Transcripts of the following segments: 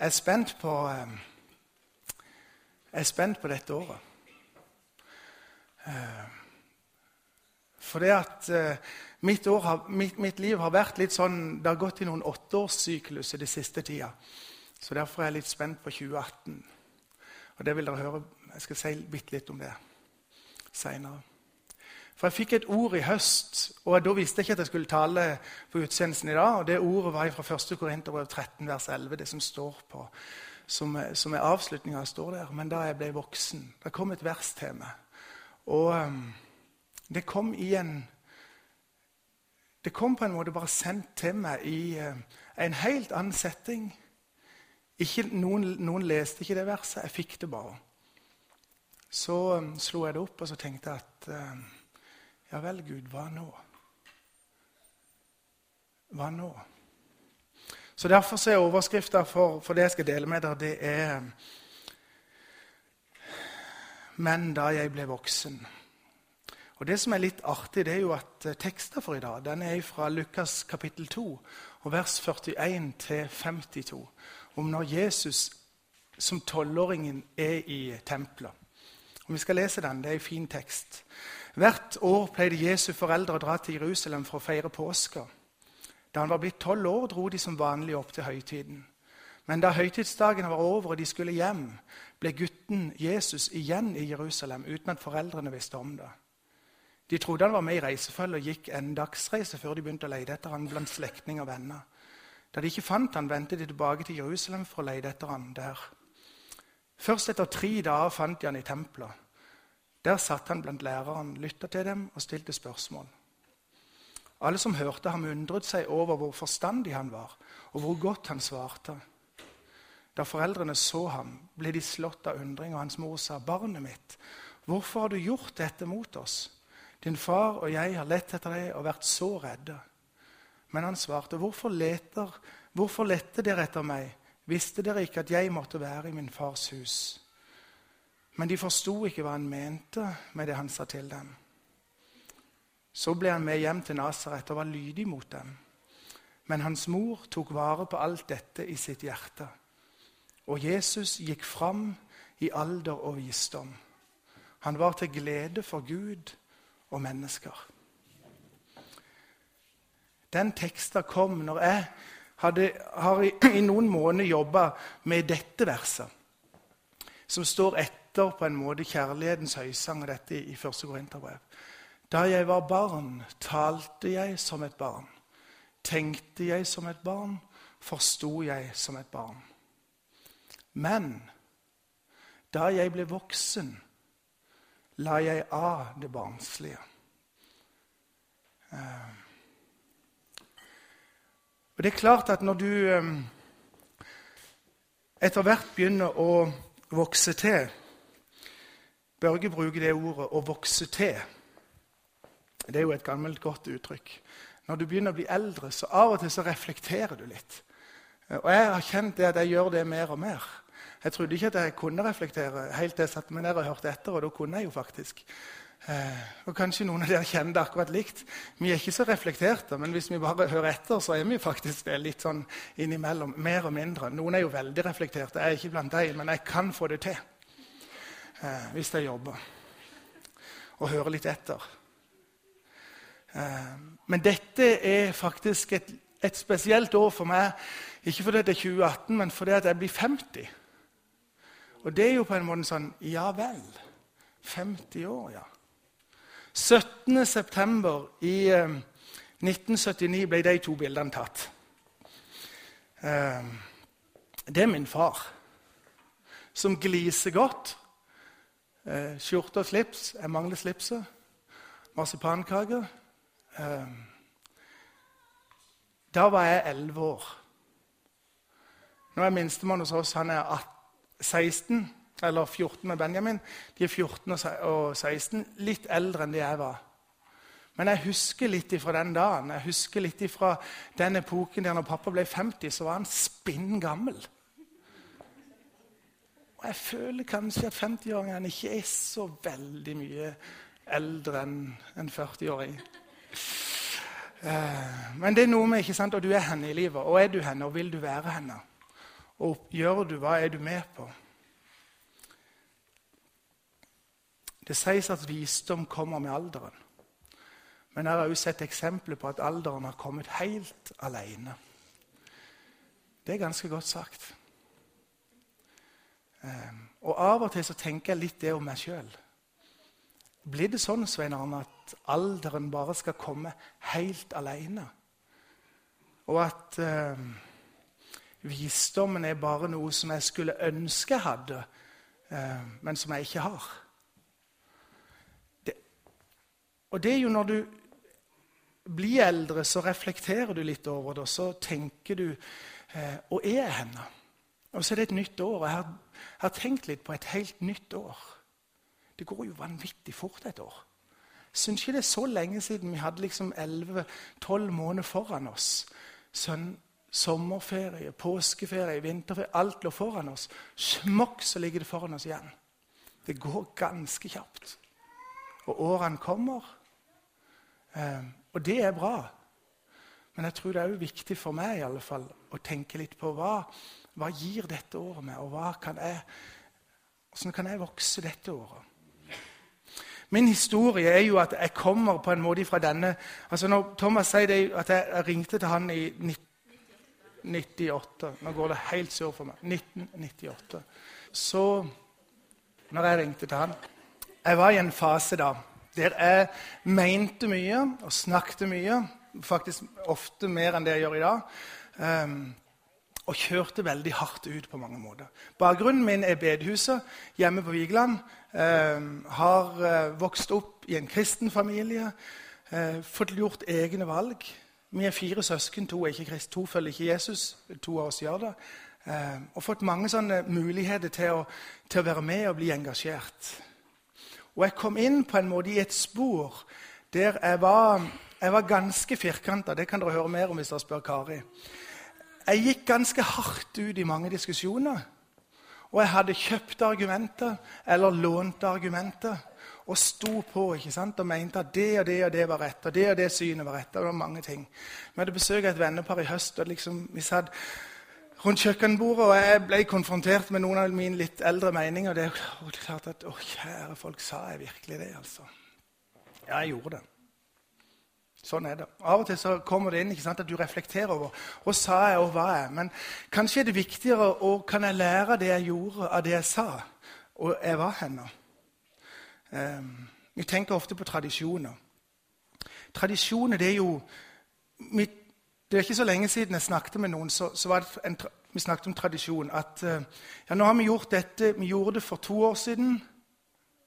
Jeg er spent på eh, Jeg er spent på dette året. Eh, For det at eh, mitt, har, mitt, mitt liv har vært litt sånn Det har gått i noen åtteårssykluser de siste tida. Så derfor er jeg litt spent på 2018. Og det vil dere høre. Jeg skal si bitte litt om det seinere. For jeg fikk et ord i høst, og da visste jeg ikke at jeg skulle tale på utsendelsen i dag. og Det ordet var fra 1. Korinterbrev 13, vers 11, det som står på, som, som er avslutninga står der. Men da jeg ble voksen Det kom et vers til meg. Og um, det kom i en Det kom på en måte bare sendt til meg i uh, en helt annen setting. Ikke, noen, noen leste ikke det verset. Jeg fikk det bare. Så um, slo jeg det opp og så tenkte jeg at um, ja vel, Gud, hva nå? Hva nå? Så Derfor så er overskrifta for, for det jeg skal dele med dere, det er Men da jeg ble voksen. Og Det som er litt artig, det er jo at eh, teksten for i dag den er fra Lukas kapittel 2, og vers 41 til 52, om når Jesus som tolvåringen er i tempelet. Og Vi skal lese den. Det er en fin tekst. Hvert år pleide Jesu foreldre å dra til Jerusalem for å feire påska. Da han var blitt tolv år, dro de som vanlig opp til høytiden. Men da høytidsdagen var over og de skulle hjem, ble gutten Jesus igjen i Jerusalem uten at foreldrene visste om det. De trodde han var med i reisefølget og gikk en dagsreise før de begynte å lete etter han blant slektninger og venner. Da de ikke fant han, vendte de tilbake til Jerusalem for å lete etter han der. Først etter tre dager fant de han i tempelet. Der satt han blant lærerne, lytta til dem og stilte spørsmål. Alle som hørte ham, undret seg over hvor forstandig han var, og hvor godt han svarte. Da foreldrene så ham, ble de slått av undring, og hans mor sa, 'Barnet mitt, hvorfor har du gjort dette mot oss?' 'Din far og jeg har lett etter deg og vært så redde.' Men han svarte, 'Hvorfor leter, hvorfor lette dere etter meg?' 'Visste dere ikke at jeg måtte være i min fars hus?' Men de forsto ikke hva han mente med det han sa til dem. Så ble han med hjem til Nasaret og var lydig mot dem. Men hans mor tok vare på alt dette i sitt hjerte. Og Jesus gikk fram i alder og visdom. Han var til glede for Gud og mennesker. Den teksten kom når jeg hadde, har i, i noen måneder jobba med dette verset, som står etter på en måte kjærlighetens høysang, og dette i 1. Korinterbrev. Da jeg var barn, talte jeg som et barn. Tenkte jeg som et barn, forsto jeg som et barn. Men da jeg ble voksen, la jeg av det barnslige. Eh, Og det er klart at når du eh, etter hvert begynner å vokse til Børge bruker det ordet 'å vokse til'. Det er jo et gammelt, godt uttrykk. Når du begynner å bli eldre, så av og til så reflekterer du litt. Og jeg har kjent det at jeg gjør det mer og mer. Jeg trodde ikke at jeg kunne reflektere helt til jeg satte meg ned og hørte etter, og da kunne jeg jo faktisk. Eh, og Kanskje noen av dere kjenner det akkurat likt. Vi er ikke så reflekterte, men hvis vi bare hører etter, så er vi faktisk det litt sånn innimellom. Mer og mindre. Noen er jo veldig reflekterte. Jeg er ikke blant dem, men jeg kan få det til eh, hvis jeg jobber. Og hører litt etter. Eh, men dette er faktisk et, et spesielt år for meg. Ikke fordi det er 2018, men fordi jeg blir 50. Og det er jo på en måte sånn Ja vel. 50 år, ja. 17. september i eh, 1979 ble de to bildene tatt. Eh, det er min far, som gliser godt. Eh, skjorte og slips. Jeg mangler slipset. Marsipankake. Eh, da var jeg 11 år. Nå er minstemann hos oss han er 18, 16, eller 14 med Benjamin. De er 14 og 16, litt eldre enn det jeg var. Men jeg husker litt fra den dagen, jeg husker litt fra den epoken der når pappa ble 50, så var han spinn gammel. Og jeg føler kanskje at 50-åringene ikke er så veldig mye eldre enn en 40-åring. Men det er noe med ikke sant, Og du er henne i livet. Og er du henne, og vil du være henne? Og gjør du, hva er du med på? Det sies at visdom kommer med alderen. Men jeg har også sett eksempler på at alderen har kommet helt alene. Det er ganske godt sagt. Ehm, og av og til så tenker jeg litt det om meg sjøl. Blir det sånn Svein Arne, at alderen bare skal komme helt alene? Og at eh, visdommen er bare noe som jeg skulle ønske jeg hadde, eh, men som jeg ikke har? Det, og det er jo når du blir eldre, så reflekterer du litt over det, og så tenker du eh, Og er jeg henne? Og så er det et nytt år. og Jeg har, jeg har tenkt litt på et helt nytt år. Det går jo vanvittig fort et år. Syns ikke det er så lenge siden vi hadde liksom 11-12 måneder foran oss. Sånn, sommerferie, påskeferie, vinterferie Alt lå foran oss. Smokk, så ligger det foran oss igjen. Det går ganske kjapt. Og årene kommer. Um, og det er bra. Men jeg tror det er viktig for meg i alle fall, å tenke litt på hva, hva gir dette året meg, og kan jeg, hvordan kan jeg vokse dette året? Min historie er jo at jeg kommer på en måte fra denne altså Når Thomas sier det, at jeg, jeg ringte til han i 1998 Nå går det helt sur for meg. 1998. Så når jeg ringte til han Jeg var i en fase da der jeg mente mye og snakket mye. Faktisk ofte mer enn det jeg gjør i dag. Um, og kjørte veldig hardt ut på mange måter. Bakgrunnen min er bedehuset hjemme på Vigeland. Eh, har vokst opp i en kristen familie. Eh, fått gjort egne valg. Vi er fire søsken. To er ikke krist, to følger ikke Jesus. To av oss gjør det. Eh, og fått mange sånne muligheter til å, til å være med og bli engasjert. Og jeg kom inn på en måte i et spor der jeg var, jeg var ganske firkanta. Det kan dere høre mer om hvis dere spør Kari. Jeg gikk ganske hardt ut i mange diskusjoner. Og jeg hadde kjøpt argumenter eller lånt argumenter og sto på ikke sant? og mente at det og det og det var rett. og det og det synet var rett. og det var mange ting. Vi hadde besøk av et vennepar i høst. og liksom, Vi satt rundt kjøkkenbordet, og jeg ble konfrontert med noen av mine litt eldre meninger. Det er klart at Å, kjære folk, sa jeg virkelig det, altså? Ja, jeg gjorde det. Sånn er det. Av og til så kommer det inn ikke sant, at du reflekterer over hva sa jeg og hva jeg Men kanskje er det viktigere og kan jeg lære det jeg gjorde, av det jeg sa, og jeg var henne. Um, vi tenker ofte på tradisjoner. Tradisjoner det er jo Det er ikke så lenge siden jeg snakket med noen, så, så en, vi snakket om tradisjon. At uh, ja, nå har vi gjort dette. Vi gjorde det for to år siden.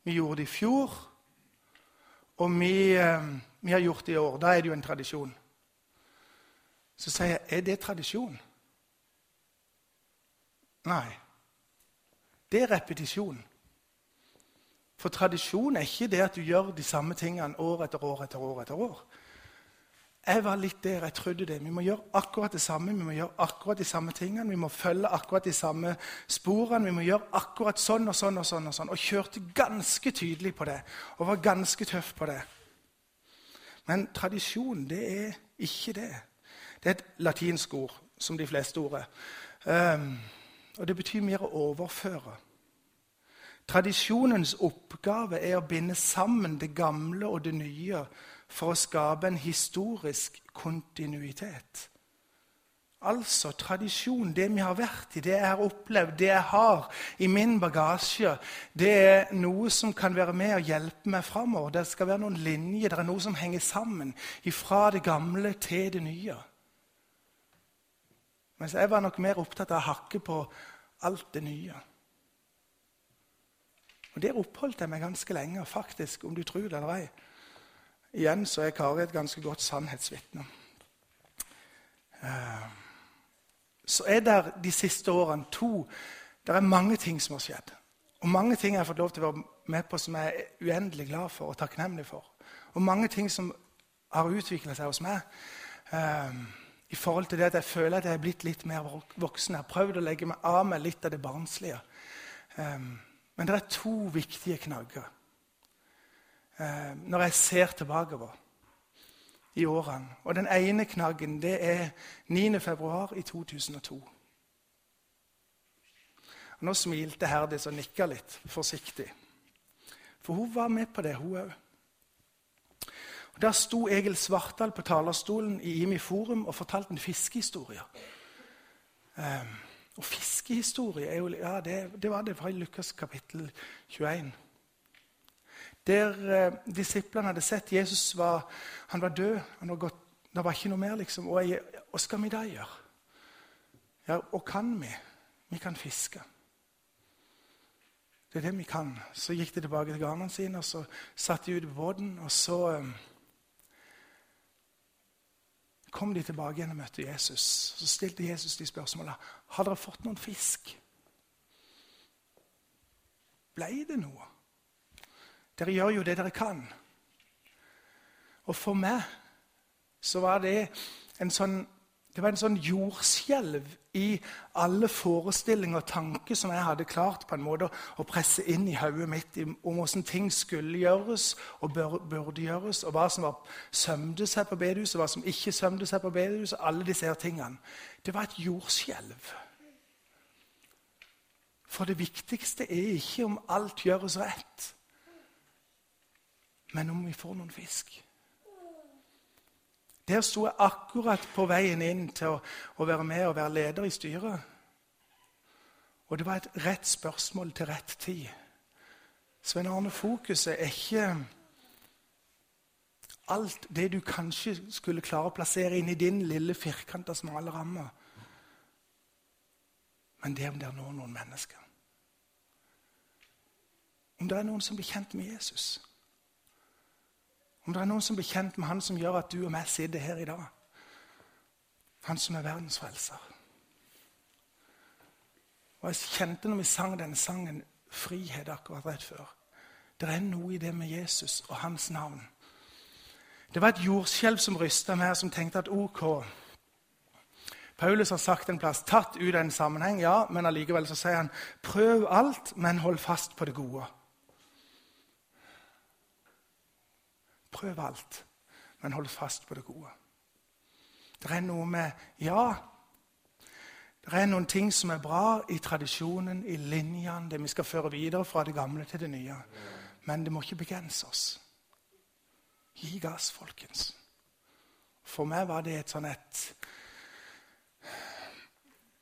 Vi gjorde det i fjor. Og vi uh, vi har gjort det i år. Da er det jo en tradisjon. Så sier jeg, er det tradisjon? Nei. Det er repetisjon. For tradisjon er ikke det at du gjør de samme tingene år etter år etter år. etter år. Jeg var litt der jeg trodde det. Vi må gjøre akkurat det samme. Vi må gjøre akkurat de samme tingene. Vi må følge akkurat de samme sporene. Vi må gjøre akkurat sånn og sånn og sånn. Og sånn. Og kjørte ganske tydelig på det. Og var ganske tøff på det. Men tradisjon, det er ikke det. Det er et latinsk ord, som de fleste ord er. Um, og det betyr mer å overføre. Tradisjonens oppgave er å binde sammen det gamle og det nye for å skape en historisk kontinuitet. Altså tradisjon, det vi har vært i, det jeg har opplevd, det jeg har i min bagasje, det er noe som kan være med og hjelpe meg framover. Det skal være noen linjer, det er noe som henger sammen fra det gamle til det nye. Mens jeg var nok mer opptatt av å hakke på alt det nye. Og Der oppholdt jeg meg ganske lenge, faktisk, om du tror det eller ei. Igjen så er Kari et ganske godt sannhetsvitne. Uh, så er det de siste årene to Det er mange ting som har skjedd. Og mange ting jeg har fått lov til å være med på som jeg er uendelig glad for og takknemlig for. Og mange ting som har utvikla seg hos meg. Um, I forhold til det at jeg føler at jeg er blitt litt mer voksen. Jeg har prøvd å legge meg av meg litt av det barnslige. Um, men det er to viktige knagger når jeg ser tilbakeover i årene. Og den ene knaggen det er 9. februar i 2002. Nå smilte Herdis og nikka litt forsiktig. For hun var med på det, hun òg. Der sto Egil Svartdal på talerstolen i IMI Forum og fortalte en fiskehistorie. Um, og fiskehistorie er jo, ja, det, det, var det fra Lukas kapittel 21. Der eh, disiplene hadde sett Jesus var, han var død, han var gått, det var ikke noe mer. liksom. Og hva skal vi da gjøre? Ja, og kan vi? Vi kan fiske. Det er det vi kan. Så gikk de tilbake til garnene sine og så satte de ut på båten. Og så um, kom de tilbake igjen og møtte Jesus. Så stilte Jesus de spørsmålene. Har dere fått noen fisk? Ble det noe? Dere gjør jo det dere kan. Og for meg så var det en sånn det var en sånn jordskjelv i alle forestillinger og tanker som jeg hadde klart på en måte å presse inn i hodet mitt om hvordan ting skulle gjøres og burde gjøres, og hva som var sømde seg på bedehuset, hva som ikke sømde seg på bedehuset. Alle disse her tingene. Det var et jordskjelv. For det viktigste er ikke om alt gjøres rett, men om vi får noen fisk. Der sto jeg akkurat på veien inn til å, å, være med og være leder i styret. Og det var et rett spørsmål til rett tid. Svein Arne, fokuset er ikke alt det du kanskje skulle klare å plassere inn i din lille firkanta, smale ramme. Men det er om det er noen, mennesker. Om det er noen som blir kjent med Jesus. Om det er noen som blir kjent med han som gjør at du og meg sitter her i dag. Han som er verdens frelser. Og Jeg kjente når vi sang denne sangen, frihet akkurat rett før. Det er noe i det med Jesus og hans navn. Det var et jordskjelv som rysta meg, som tenkte at ok Paulus har sagt en plass tatt ut en sammenheng, ja, men allikevel så sier han prøv alt, men hold fast på det gode. Prøv alt, men hold fast på det gode. Det er noe med Ja, det er noen ting som er bra i tradisjonen, i linjene, det vi skal føre videre fra det gamle til det nye. Men det må ikke begrense oss. Gi gass, folkens. For meg var det et sånn et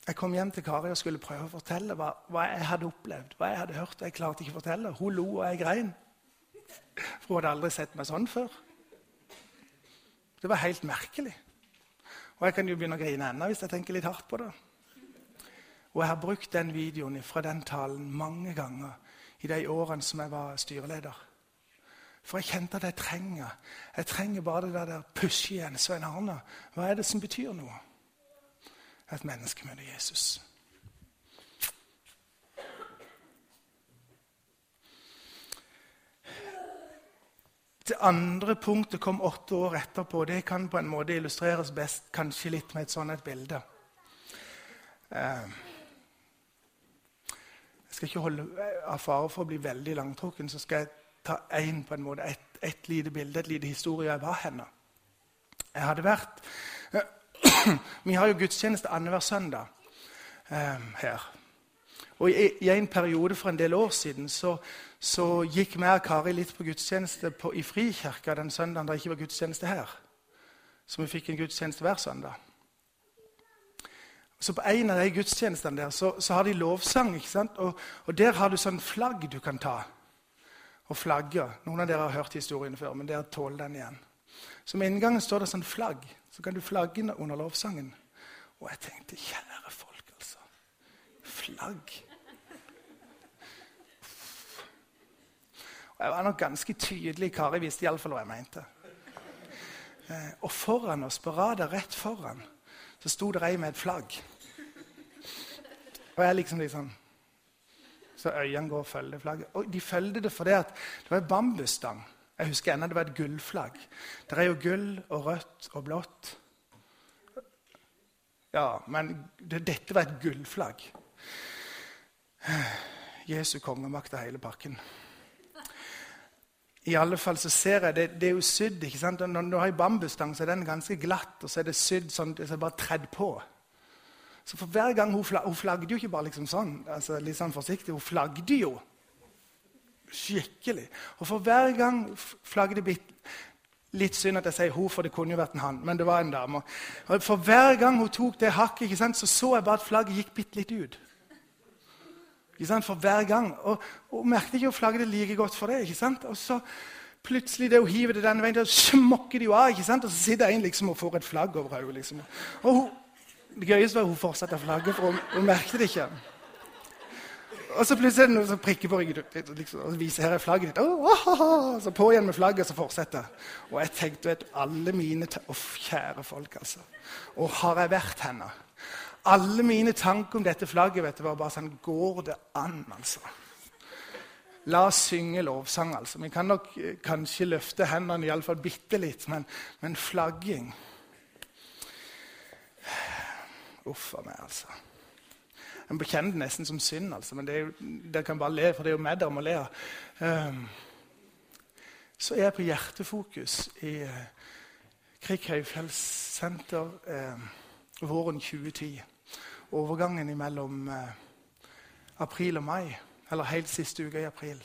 Jeg kom hjem til Kari og skulle prøve å fortelle hva, hva jeg hadde opplevd. hva jeg hadde hørt. Jeg klarte ikke å fortelle. Hun lo, og jeg grein. For hun hadde aldri sett meg sånn før. Det var helt merkelig. Og jeg kan jo begynne å grine ennå hvis jeg tenker litt hardt på det. Og jeg har brukt den videoen fra den talen mange ganger i de årene som jeg var styreleder. For jeg kjente at jeg trenger Jeg trenger bare det der pushet igjen. Svein Arne, hva er det som betyr noe? Et menneske møter Jesus. Det andre punktet kom åtte år etterpå. Det kan på en måte illustreres best kanskje litt med et sånt et bilde. Eh, jeg skal ikke holde Av fare for å bli veldig langtrukken så skal jeg ta en, på en måte, et, et lite bilde, et lite historie. Jeg var henne. Jeg hadde vært Vi har jo gudstjeneste annenhver søndag eh, her. Og i, i, en periode for en del år siden så, så gikk vi og Kari litt på gudstjeneste på, i Frikirka den søndagen det ikke var gudstjeneste her. Så vi fikk en gudstjeneste hver søndag. Så På en av de gudstjenestene der så, så har de lovsang. ikke sant? Og, og, Der har du sånn flagg du kan ta og flagge. Noen av dere har hørt historien før, men dere tåler den igjen. Så Med inngangen står det sånn flagg. Så kan du flagge under lovsangen. Og jeg tenkte, kjære folk, altså. Flagg. Jeg var nok ganske tydelig. Kari visste iallfall hva jeg mente. Eh, og foran oss, på rada rett foran, så sto det ei med et flagg. Og jeg liksom liksom Så øynene går og følger flagget. Og de følger det fordi det var en bambusstang. Jeg husker ennå det var et gullflagg. Det er jo gull og rødt og blått. Ja, men det, dette var et gullflagg. Jesu kongemakt og hele pakken. I alle fall så ser jeg, Det, det er jo sydd. ikke sant? Når du har en bambusstang, så er den ganske glatt, og så er det sydd sånn det er bare tredd på. Så for hver gang Hun, flag, hun flagde jo ikke bare liksom sånn, altså litt sånn forsiktig, hun flagde jo skikkelig. Og for hver gang flagget det Litt synd at jeg sier hun, for det kunne jo vært en han. Men det var en dame. Og For hver gang hun tok det hakket, ikke sant, så så jeg bare at flagget gikk bitte litt ut. For hver gang. Og hun merket ikke å flagge det like godt for det. Og så plutselig det hun hiver det denne veien, så smokker de jo av. ikke sant? Og så sitter en liksom og får et flagg over hodet. Liksom. Og hun, det gøyeste var at hun fortsatte å flagge, for hun, hun merket det ikke. Og så plutselig er det noen som prikker på ryggen liksom, og viser her er flagget ditt. Oh, oh, oh, så på igjen med flagget, så fortsetter Og jeg tenkte vet, alle mine Uff, kjære folk, altså. Og har jeg vært henne? Alle mine tanker om dette flagget vet du, var bare sånn Går det an, altså? La oss synge lovsang, altså. Vi kan nok eh, kanskje løfte hendene iallfall bitte litt, men, men flagging Uff a meg, altså. En bekjenner det nesten som synd, altså, men dere kan bare le, for det er jo meg dere må le. Um, så er jeg på Hjertefokus i uh, høyfjellssenter uh, våren 2010. Overgangen mellom uh, april og mai, eller helt siste uke i april.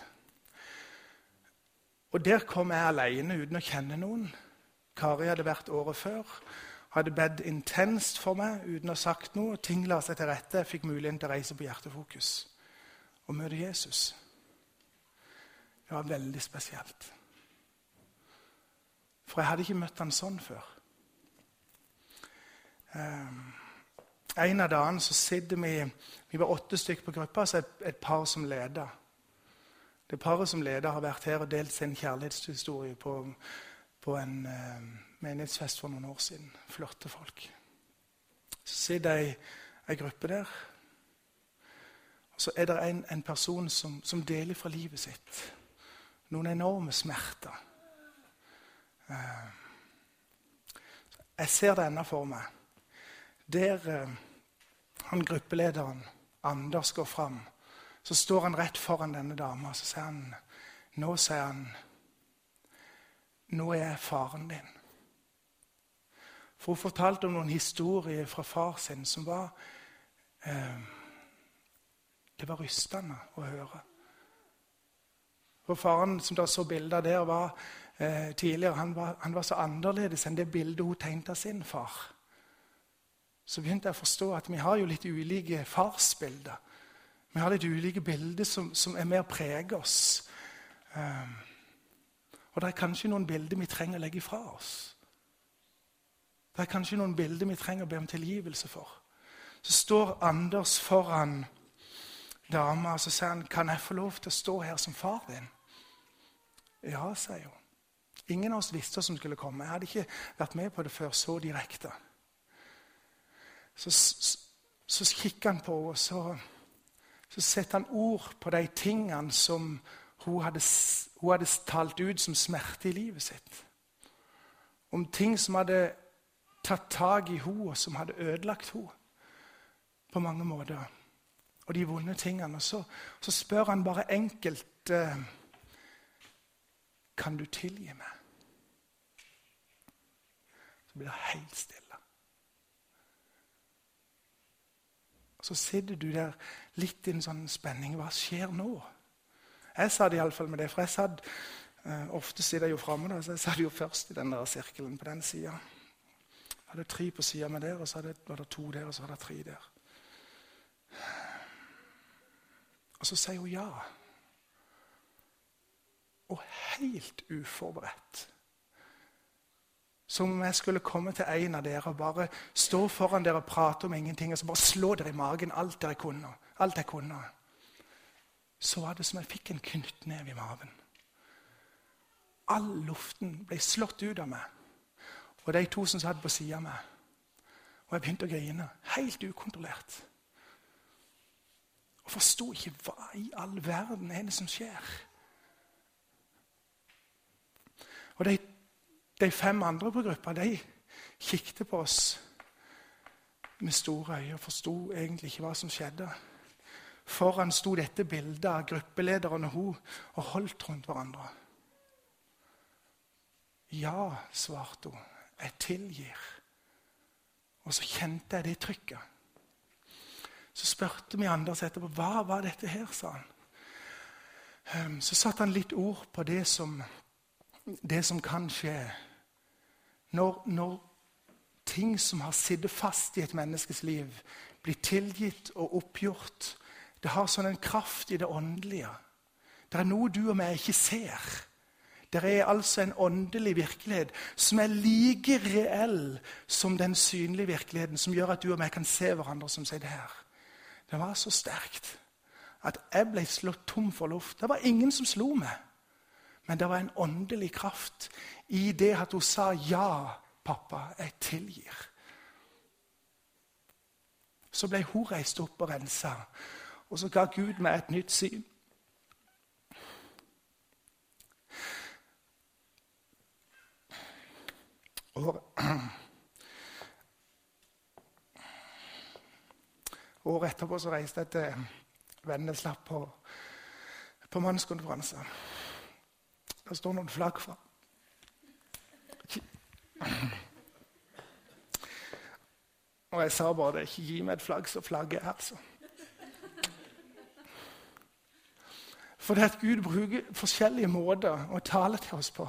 Og Der kom jeg alene uten å kjenne noen. Kari hadde vært året før hadde bedt intenst for meg uten å ha sagt noe. Ting la seg til rette. Jeg fikk muligheten til å reise på Hjertefokus og møte Jesus. Det var veldig spesielt. For jeg hadde ikke møtt han sånn før. Um, en av dagene så sitter vi Vi var åtte stykker på gruppa, så et, et par som leder. Det paret som leder, har vært her og delt sin kjærlighetshistorie på, på en um, menighetsfest for noen år siden. Flotte folk. Så sitter ei, ei gruppe der. Og så er det en, en person som, som, deler fra livet sitt. Noen enorme smerter. Uh, jeg ser det ennå for meg. Der uh, han gruppelederen, Anders, går fram, så står han rett foran denne dama og så sier han, Nå sier han, nå er jeg faren din. For hun fortalte om noen historier fra far sin som var eh, Det var rystende å høre. For Faren som da så bilder der, var eh, tidligere, han var, han var, så annerledes enn det bildet hun tegnet av sin far. Så begynte jeg å forstå at vi har jo litt ulike farsbilder. Vi har litt ulike bilder som, som er å preger oss. Um, og det er kanskje noen bilder vi trenger å legge fra oss. Det er kanskje noen bilder vi trenger å be om tilgivelse for. Så står Anders foran dama og så sier han, 'Kan jeg få lov til å stå her som far din?' Ja, sier hun. Ingen av oss visste hva som skulle komme. Jeg hadde ikke vært med på det før så direkte. Så, så, kikker han på henne, så, så setter han ord på de tingene som hun hadde, hun hadde talt ut som smerte i livet sitt. Om ting som hadde tatt tak i henne, og som hadde ødelagt henne på mange måter. Og de vonde tingene. Og så, så spør han bare enkelt eh, Kan du tilgi meg? Så blir det helt stille. Og Så sitter du der litt i en sånn spenning. Hva skjer nå? Jeg satt iallfall med det, for jeg satt eh, ofte sitter jeg jo framme, så jeg satt jo først i den der sirkelen på den sida hadde tre på sida med der, og så var det to der, og så var det tre der. Og så sier hun ja. Og helt uforberedt. Som om jeg skulle komme til en av dere og bare stå foran dere og prate om ingenting. Og så bare slå dere i magen alt dere kunne. Alt jeg kunne. Så var det som jeg fikk en knyttneve i maven. All luften ble slått ut av meg. Og de to som satt på sida av meg. Og jeg begynte å grine. Helt ukontrollert. Og forsto ikke hva i all verden er det som skjer. Og de, de fem andre på gruppa de kikket på oss med store øyne og forsto egentlig ikke hva som skjedde. Foran sto dette bildet av gruppelederen og hun og holdt rundt hverandre. Ja, svarte hun. Jeg tilgir. Og så kjente jeg det trykket. Så spurte vi Anders etterpå hva var dette her, sa han. Um, så satte han litt ord på det som, det som kan skje når, når ting som har sittet fast i et menneskes liv, blir tilgitt og oppgjort. Det har sånn en kraft i det åndelige. Det er noe du og meg ikke ser. Det er altså en åndelig virkelighet som er like reell som den synlige virkeligheten, som gjør at du og meg kan se hverandre som sier det her. Det var så sterkt at jeg ble slått tom for luft. Det var ingen som slo meg. Men det var en åndelig kraft i det at hun sa ja 'Pappa, jeg tilgir'. Så ble hun reist opp og rensa, og så ga Gud meg et nytt syn. Året, etterpå så reiste jeg til Vennesla på, på mannskonferanse. Der står noen flagg fra. Og jeg sa bare det. Ikke gi meg et flagg så flagget er, altså. For det at Gud bruker forskjellige måter å tale til oss på.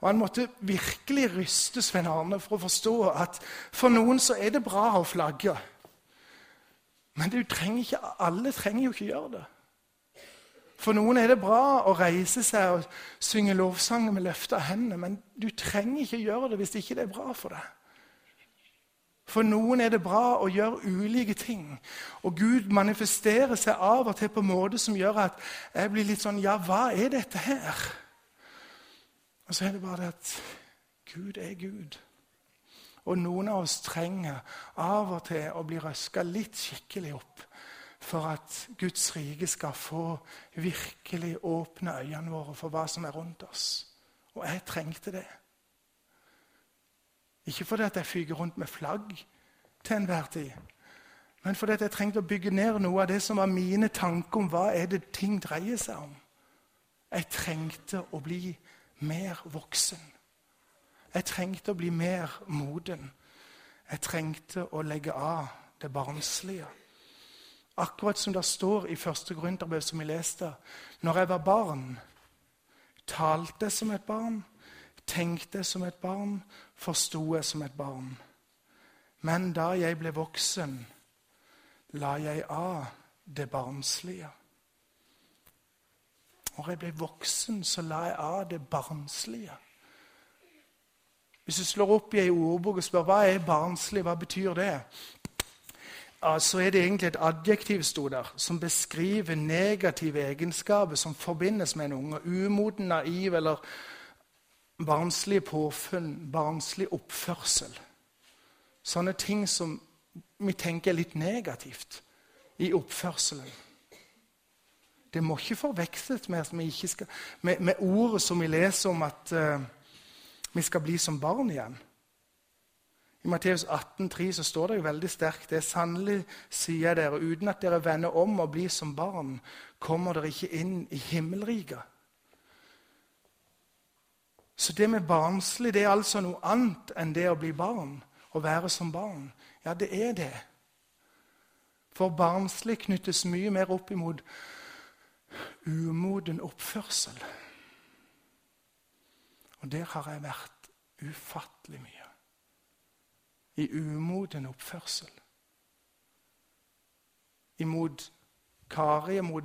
Og Han måtte virkelig ryste Svein Arne for å forstå at for noen så er det bra å flagge. Men trenger ikke, alle trenger jo ikke gjøre det. For noen er det bra å reise seg og synge lovsanger med løfta hendene, men du trenger ikke gjøre det hvis ikke det er bra for deg. For noen er det bra å gjøre ulike ting. Og Gud manifesterer seg av og til på en måte som gjør at jeg blir litt sånn Ja, hva er dette her? Og så er det bare det at Gud er Gud. Og noen av oss trenger av og til å bli røska litt skikkelig opp for at Guds rike skal få virkelig åpne øynene våre for hva som er rundt oss. Og jeg trengte det. Ikke fordi at jeg fyker rundt med flagg til enhver tid, men fordi at jeg trengte å bygge ned noe av det som var mine tanker om hva er det ting dreier seg om. Jeg trengte å bli mer voksen. Jeg trengte å bli mer moden. Jeg trengte å legge av det barnslige. Akkurat som det står i første Korinterbrev, som vi leste. Når jeg var barn, talte som et barn, tenkte som et barn, forsto jeg som et barn. Men da jeg ble voksen, la jeg av det barnslige. Når jeg ble voksen, så la jeg av det barnslige. Hvis du slår opp i ei ordbok og spør hva er barnslig, hva betyr det? Så er det egentlig et adjektiv der, som beskriver negative egenskaper som forbindes med en unge. Umoden, naiv eller barnslig påfunn, barnslig oppførsel. Sånne ting som vi tenker er litt negativt i oppførselen. Det må ikke forveksles med, med, med, ordet som vi leser om at uh, vi skal bli som barn igjen. I Matteus 18, 18,3 så står det jo veldig sterkt det er sannelig sier dere, uten at dere vender om og blir som barn, kommer dere ikke inn i himmelriket. Så det med barnslig det er altså noe annet enn det å bli barn. Å være som barn. Ja, det er det. For barnslig knyttes mye mer opp imot umoden oppførsel. Og der har jeg vært ufattelig mye i umoden oppførsel. Imot Kari mot,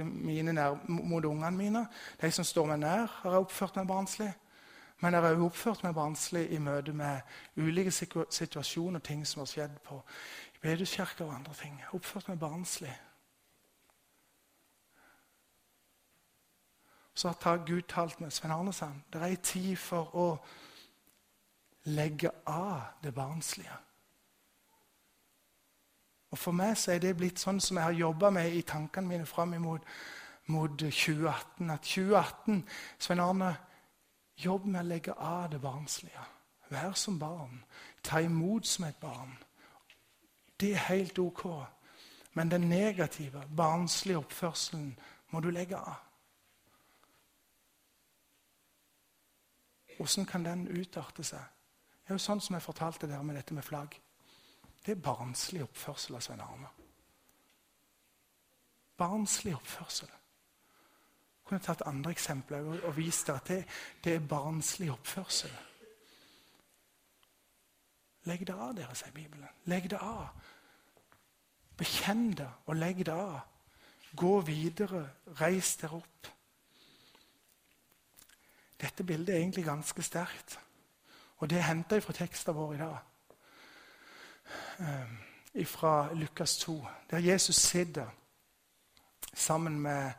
mot ungene mine. De som står meg nær, har jeg oppført meg barnslig. Men jeg har også oppført meg barnslig i møte med ulike situasjoner og ting som har skjedd på bedehuskirker og andre ting. Jeg har oppført meg barnslig. Så har Gud talt med Svein Arne Sand. Det er ei tid for å legge av det barnslige. Og For meg så er det blitt sånn som jeg har jobba med i tankene mine fram mot, mot 2018. At 2018 Svein Arne, jobb med å legge av det barnslige. Vær som barn. Ta imot som et barn. Det er helt ok. Men den negative, barnslige oppførselen må du legge av. Hvordan kan den utarte seg? Det er jo sånn som jeg fortalte dere med dette med flagg. Det er barnslig oppførsel av Svein Arne. Barnslig oppførsel. Jeg kunne tatt andre eksempler og, vist at det, det er barnslig oppførsel. Legg det av dere, sier Bibelen. Legg det av. Bekjenn det og legg det av. Gå videre. Reis dere opp. Dette bildet er egentlig ganske sterkt. Og det henter jeg fra teksten vår i dag. Um, fra Lukas 2, der Jesus sitter sammen med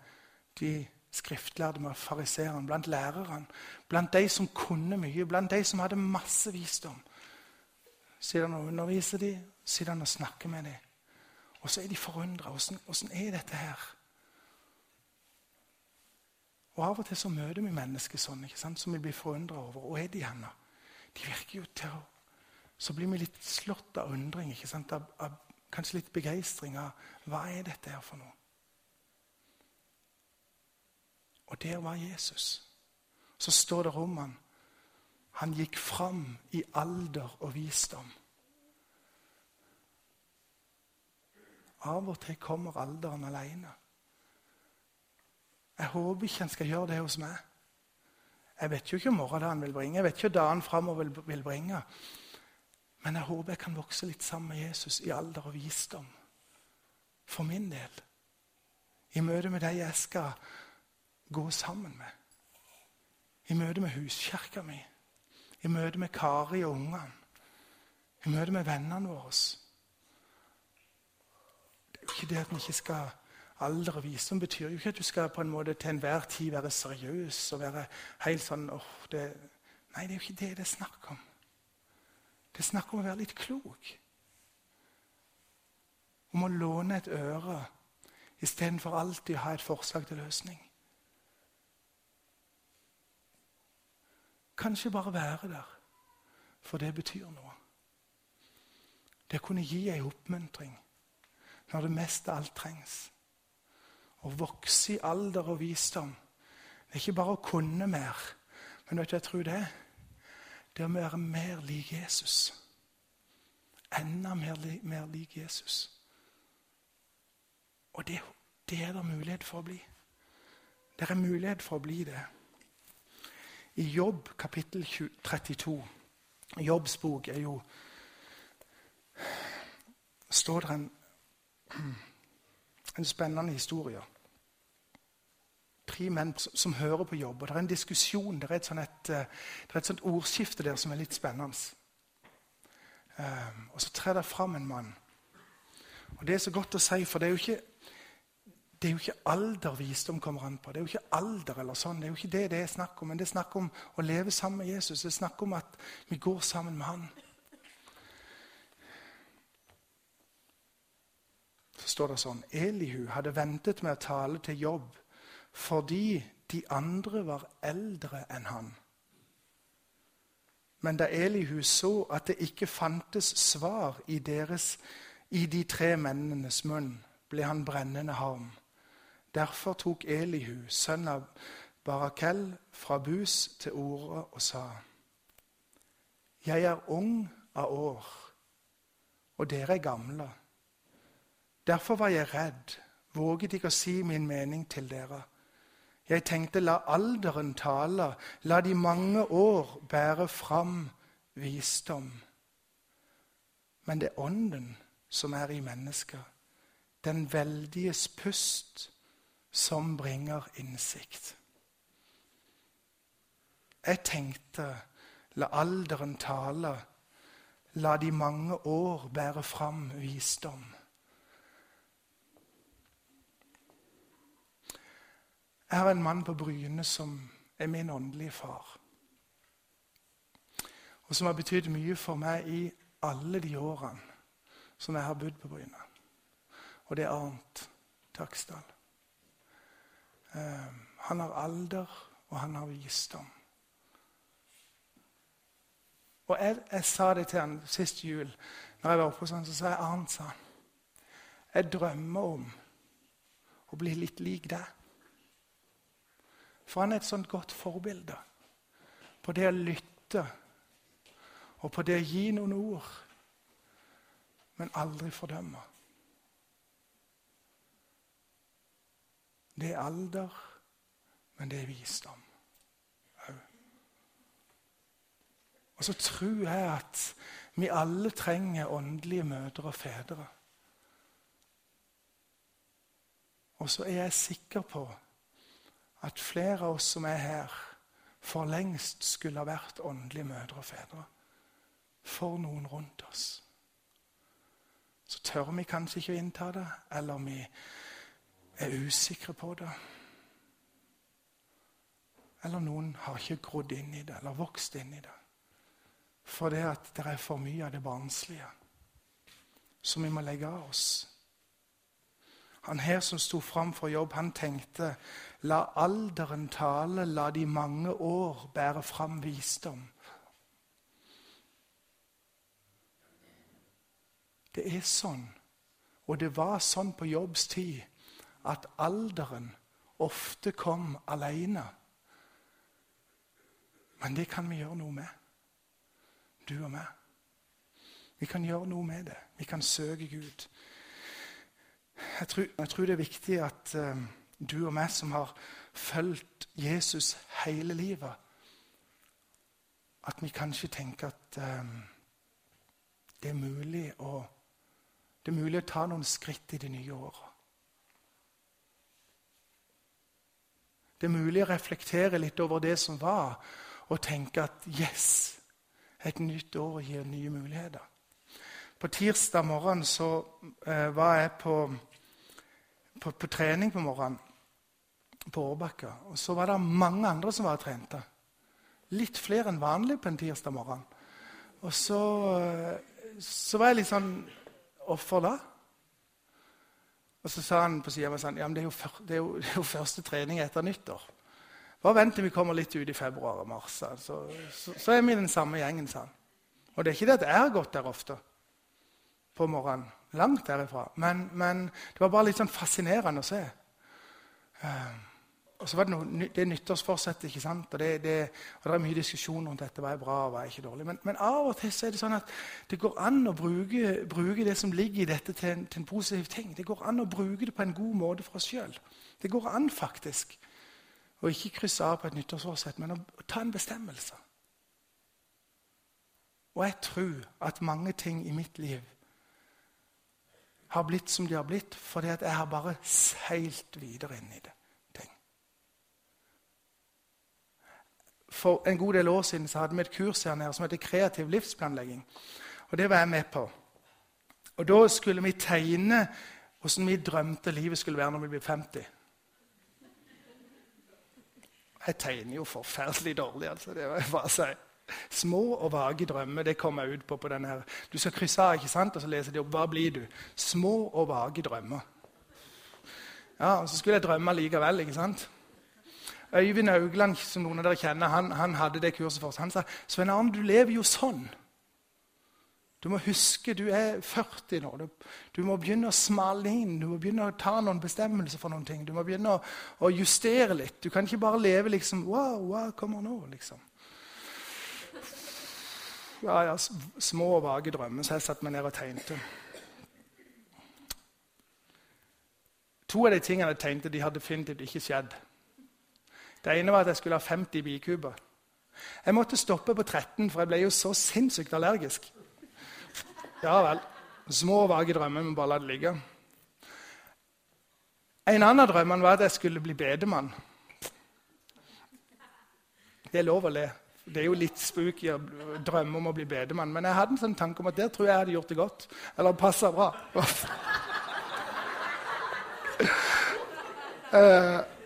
de skriftlærde, med fariseerne, blant lærerne, blant de som kunne mye, blant de som hadde masse visdom. Sitter han og underviser dem, sitter han og snakker med dem. Og så er de forundra. Åssen er dette her? Og Av og til så møter vi mennesker sånn, ikke sant, som vi blir forundra over. Hvor er de hen? De virker jo til å Så blir vi litt slått av undring, ikke sant? Av, av kanskje litt begeistring av hva er dette her for noe? Og der var Jesus. Så står det om han. Han gikk fram i alder og visdom. Av og til kommer alderen alene. Jeg håper ikke han skal gjøre det hos meg. Jeg vet jo ikke morgendagen vil bringe, jeg vet ikke dagen framover vil bringe. Men jeg håper jeg kan vokse litt sammen med Jesus i alder og visdom. For min del. I møte med de jeg skal gå sammen med. I møte med huskirka mi. I møte med Kari og ungene. I møte med vennene våre. Det er jo ikke det at vi ikke skal Alder og visdom betyr jo ikke at du skal på en måte til enhver tid være seriøs og være helt sånn oh, det, Nei, det er jo ikke det det er snakk om. Det er snakk om å være litt klok. Om å låne et øre istedenfor alltid å ha et forslag til løsning. Kanskje bare være der, for det betyr noe. Det kunne gi ei oppmuntring når det mest av alt trengs å vokse i alder og visdom. Det er ikke bare å kunne mer, men vet du, jeg tror det det er å være mer lik Jesus. Enda mer, mer lik Jesus. Og det, det er det mulighet for å bli. Det er mulighet for å bli det. I Jobb kapittel 32 Jobbs bok er jo står det en en spennende historie. Tre menn som hører på jobb. og Det er en diskusjon, det er et, sånt, et, eh, er et sånt ordskifte der som er litt spennende. Um, og Så trer det fram en mann. Og Det er så godt å si, for det er jo ikke, det er jo ikke alder visdom kommer an på. Det er jo ikke alder eller sånn. Det er jo ikke det det er snakk om. Men det er snakk om å leve sammen med Jesus. Det er snakk om at vi går sammen med han. så står det sånn Elihu hadde ventet med å tale til jobb fordi de andre var eldre enn han. Men da Elihu så at det ikke fantes svar i, deres, i de tre mennenes munn, ble han brennende harm. Derfor tok Elihu, sønn av Barakel, fra Bus til orde og sa:" Jeg er ung av år, og dere er gamle. Derfor var jeg redd, våget ikke å si min mening til dere. Jeg tenkte la alderen tale, la de mange år bære fram visdom. Men det er Ånden som er i mennesket, den veldiges pust, som bringer innsikt. Jeg tenkte la alderen tale, la de mange år bære fram visdom. Jeg har en mann på Bryne som er min åndelige far. Og som har betydd mye for meg i alle de årene som jeg har bodd på Bryne. Og det er Arnt Taksdal. Uh, han har alder, og han har visdom. Og jeg, jeg, sa det til han sist jul, når jeg var oppe hos han, så sa jeg Arnt, sa han, jeg drømmer om å bli litt lik deg. For han er et sånt godt forbilde på det å lytte og på det å gi noen ord, men aldri fordømme. Det er alder, men det er visdom. Og så tror jeg at vi alle trenger åndelige mødre og fedre. Og så er jeg sikker på at flere av oss som er her, for lengst skulle ha vært åndelige mødre og fedre for noen rundt oss. Så tør vi kanskje ikke å innta det, eller vi er usikre på det. Eller noen har ikke grodd inn i det, eller vokst inn i det. For det at det er for mye av det barnslige som vi må legge av oss. Han her som sto fram for jobb, han tenkte la alderen tale, la de mange år bære fram visdom. Det er sånn, og det var sånn på Jobbs tid, at alderen ofte kom alene. Men det kan vi gjøre noe med du og meg. Vi kan gjøre noe med det. Vi kan søke Gud. Jeg tror, jeg tror det er viktig at um, du og meg som har fulgt Jesus hele livet, at vi kanskje tenker at eh, det, er mulig å, det er mulig å ta noen skritt i det nye året. Det er mulig å reflektere litt over det som var, og tenke at yes, et nytt år gir nye muligheter. På tirsdag morgen så eh, var jeg på, på, på, trening på morgenen på Årbakka. Og så var det mange andre som var trente. Litt flere enn vanlig på en tirsdag morgen. Og så, så var jeg litt sånn Hvorfor da? Og så sa han på sida sånn, ja, men det er, jo, det, er jo, det er jo første trening etter nyttår. Bare vent til vi kommer litt ut i februar og mars. Så, så, så, er vi den samme gjengen. sa han. Og det er ikke det at jeg har gått der ofte på morgenen. Langt derifra. Men, men det var bare litt sånn fascinerende å se. Uh, og så var det noe, det nyttårsforsettet, ikke sant? Og det, det, og det, er mye diskusjon rundt dette. Hva er bra, hva er ikke dårlig? Men, men, av og til så er det sånn at det går an å bruke, bruke det som ligger i dette, til en, til en, positiv ting. Det går an å bruke det på en god måte for oss sjøl. Det går an, faktisk. Å ikke krysse av på et nyttårsforsett, men å, å ta en bestemmelse. Og jeg tror at mange ting i mitt liv har blitt som de har blitt fordi at jeg har bare seilt videre inn i det. Ting. For en god del år siden hadde vi et kurs her nede som heter Kreativ livsplanlegging. Og Det var jeg med på. Og Da skulle vi tegne hvordan vi drømte livet skulle være når vi blir 50. Jeg tegner jo forferdelig dårlig, altså. Det må jeg bare si. Små og vage drømmer, det kom jeg ut på på denne her. Du skal krysse av, ikke sant? og så leser de opp. Hva blir du? Små og vage drømmer. Ja, og Så skulle jeg drømme likevel, ikke sant? Øyvind Augland, som noen av dere kjenner, han, han hadde det kurset for oss. Han sa Svein Arne, du lever jo sånn. Du må huske du er 40 nå. Du, du, må begynne å smale inn. Du må begynne å ta noen bestemmelser for noen ting. Du må begynne å, å justere litt. Du kan ikke bare leve liksom Wow, hva kommer nå? liksom. Ja, ja, Små og vage drømmer. Så jeg satte meg ned og tegnte. To av de tingene jeg tegnte, de har definitivt ikke skjedd. Det ene var at jeg skulle ha 50 bikuber. Jeg måtte stoppe på 13, for jeg ble jo så sinnssykt allergisk. Ja vel. Små, vage drømmer, men bare la det ligge. En annen drøm var at jeg skulle bli bedemann. Det er lov å le. Det er jo litt spooky å drømme om å bli bedemann, men jeg hadde en sånn tanke om at der tror jeg jeg hadde gjort det godt. Eller passa bra. uh,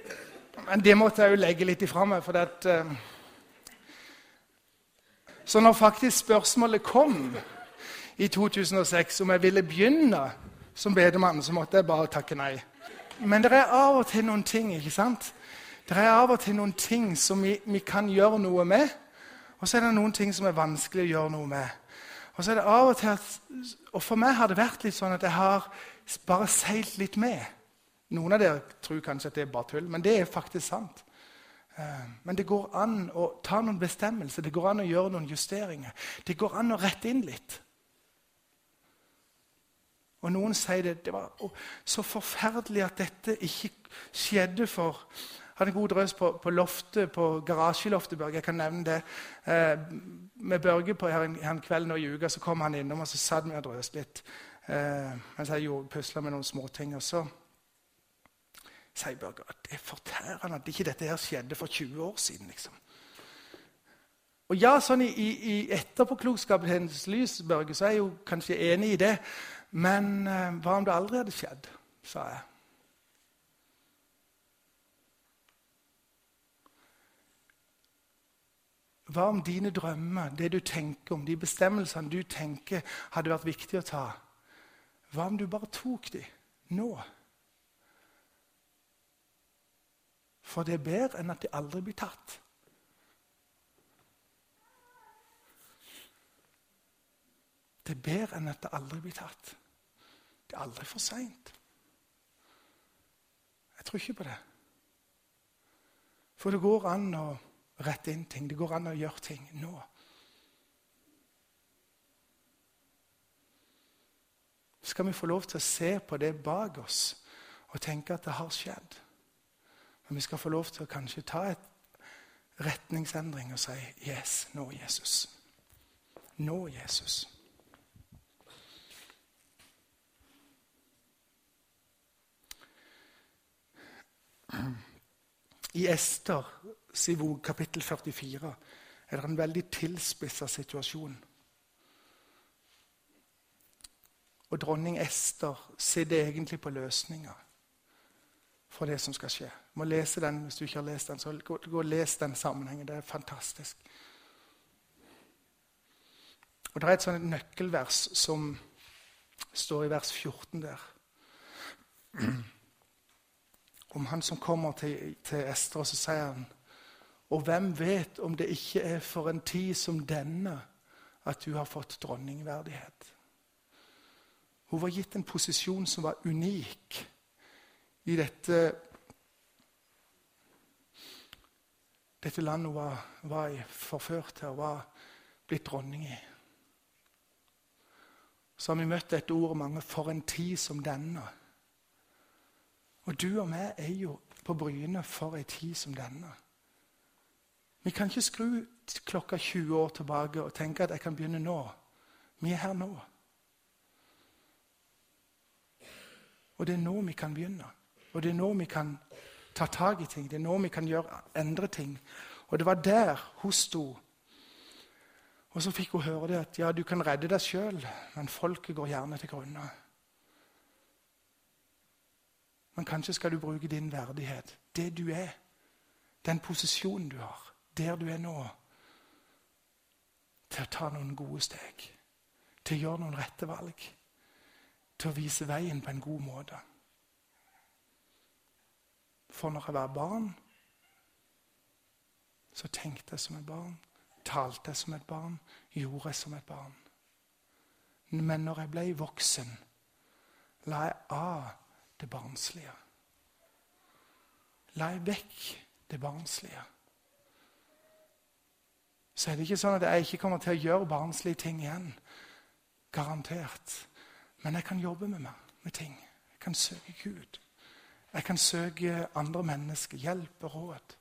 men det måtte jeg jo legge litt ifra meg. for at... Uh, så når faktisk spørsmålet kom i 2006 om jeg ville begynne som bedemann, så måtte jeg bare takke nei. Men det er av og til noen ting ikke sant? Det er av og til noen ting som vi, vi kan gjøre noe med, og så er det noen ting som er vanskelig å gjøre noe med. Og så er det av Og til at, og for meg har det vært litt sånn at jeg har bare seilt litt med. Noen av dere tror kanskje at det er bare tull, men det er faktisk sant. Eh, men det går an å ta noen bestemmelser, det går an å gjøre noen justeringer. Det går an å rette inn litt. Og noen sier det, det var så forferdelig at dette ikke skjedde for hadde en god drøs på, på loftet, på garasjeloftet Børge. Jeg kan nevne det. Eh, med Børge på her en, her en kveld nå i uka så kom han innom og så satt vi og drøste litt. Eh, mens jeg pusla med noen småting. Og så sier Børge det er fortærende at ikke dette her skjedde for 20 år siden. liksom. Og ja, sånn I, i, i etterpåklokskapens lys Børge, så er jeg jo kanskje enig i det. Men eh, hva om det aldri hadde skjedd? sa jeg. Hva om dine drømmer, det du tenker om, de bestemmelsene du tenker hadde vært viktig å ta? Hva om du bare tok de nå? For det er bedre enn at de aldri blir tatt. Det er bedre enn at det aldri blir tatt. Det er aldri for seint. Jeg tror ikke på det. For det går an å rette inn ting. Det går an å gjøre ting nå. Skal vi få lov til å se på det bak oss og tenke at det har skjedd? Men vi skal få lov til å kanskje ta et retningsendring og si 'Yes, nå, Jesus'. Nå, Jesus. I Ester kapittel 44 er det en veldig tilspissa situasjon. Og dronning Ester sitter egentlig på løsninga for det som skal skje. Du må lese den hvis du ikke har lest den. så Gå, gå og les den sammenhengen. Det er fantastisk. Og Det er et sånt nøkkelvers som står i vers 14 der. Om han som kommer til, til Ester, og så sier han og hvem vet om det ikke er for en tid som denne at du har fått dronningverdighet? Hun var gitt en posisjon som var unik i dette dette landet hun var, var forført til var blitt dronning i. Så har vi møtt dette ordet mange 'for en tid som denne'. Og du og meg er jo på Bryne for en tid som denne. Vi kan ikke skru klokka 20 år tilbake og tenke at jeg kan begynne nå. Vi er her nå. Og det er nå vi kan begynne. Og det er nå vi kan ta tak i ting. Det er nå vi kan gjøre, endre ting. Og det var der hun sto. Og så fikk hun høre det at ja, du kan redde deg sjøl, men folket går gjerne til grunne. Men kanskje skal du bruke din verdighet, det du er, den posisjonen du har der du er nå, til å ta noen gode steg. Til å gjøre noen rette valg. Til å vise veien på en god måte. For når jeg var barn, så tenkte jeg som et barn, talte jeg som et barn, gjorde jeg som et barn. Men når jeg ble voksen, la jeg av det barnslige. La jeg vekk det barnslige så er det ikke sånn at jeg ikke kommer til å gjøre barnslige ting igjen. Garantert. Men jeg kan jobbe med meg, med ting. Jeg kan søke Gud. Jeg kan søke andre mennesker hjelp og råd.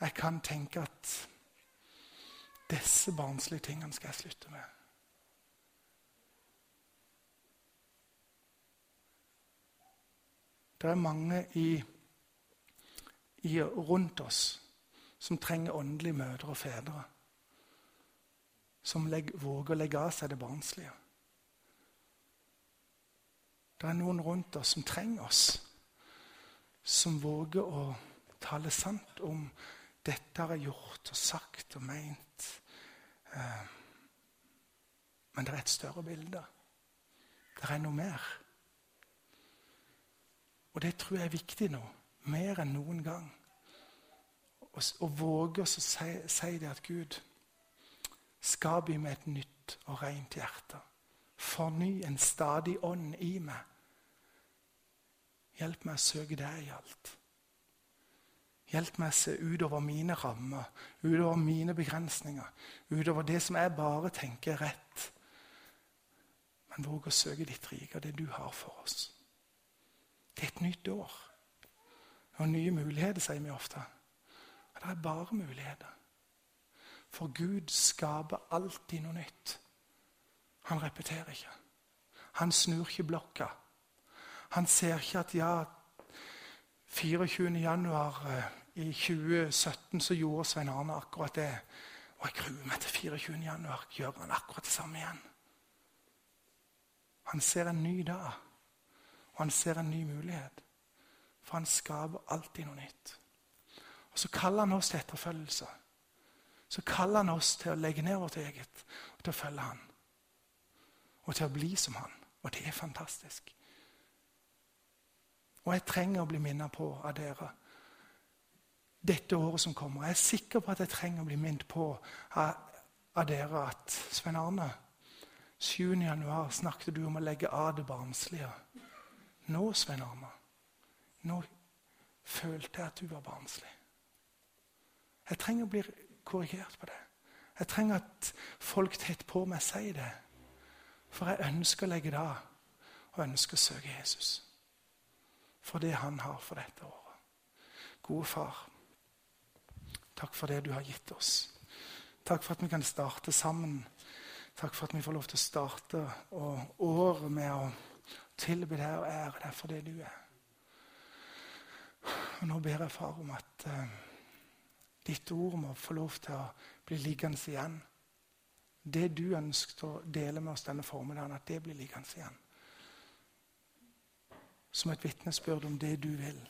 Jeg kan tenke at disse barnslige tingene skal jeg slutte med. Det er mange i, i rundt oss som trenger åndelige mødre og fedre som legger, våger å legge av seg det barnslige. Det er noen rundt oss som trenger oss, som våger å tale sant om 'dette har jeg gjort og sagt og meint'. Eh, men det er et større bilde. Det er noe mer. Og det tror jeg er viktig nå, mer enn noen gang. Å våge å si, det at Gud Skap i meg et nytt og rent hjerte. Forny en stadig ånd i meg. Hjelp meg å søke deg i alt. Hjelp meg å se utover mine rammer, utover mine begrensninger, utover det som jeg bare tenker er rett. Men våg å søke ditt rike og det du har for oss. Det er et nytt år. Og nye muligheter, sier vi ofte. Og det er bare muligheter. For Gud skaper alltid noe nytt. Han repeterer ikke. Han snur ikke blokka. Han ser ikke at ja, 24. januar eh, i 2017 så gjorde Svein Arne akkurat det. Og jeg gruer meg til 24. januar. Gjør han akkurat det samme igjen? Han ser en ny dag, og han ser en ny mulighet. For han skaper alltid noe nytt. Og Så kaller han oss til etterfølgelse. Så kaller han oss til å legge ned vårt eget og til å følge han. Og til å bli som han. Og det er fantastisk. Og jeg trenger å bli minnet på av dere dette året som kommer. Jeg er sikker på at jeg trenger å bli minnet på av, dere at Svein Arne 7. januar snakket du om å legge av det barnslige. Nå, Svein Arne, nå følte jeg at du var barnslig. Jeg trenger å bli korrigert på det. Jeg trenger at folk tett på meg sier det. For jeg ønsker å legge det av, og ønsker å søke Jesus. For det han har for dette året. Gode far, takk for det du har gitt oss. Takk for at vi kan starte sammen. Takk for at vi får lov til å starte året med å tilby deg og ære deg for det du er. Og Nå ber jeg, far, om at eh, ditt ord må få lov til å bli liggende igjen. Det du ønsket å dele med oss denne formiddagen, at det blir liggende igjen. Som et vitnesbyrd om det du vil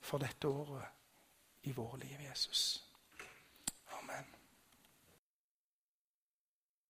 for dette året i våre liv, Jesus.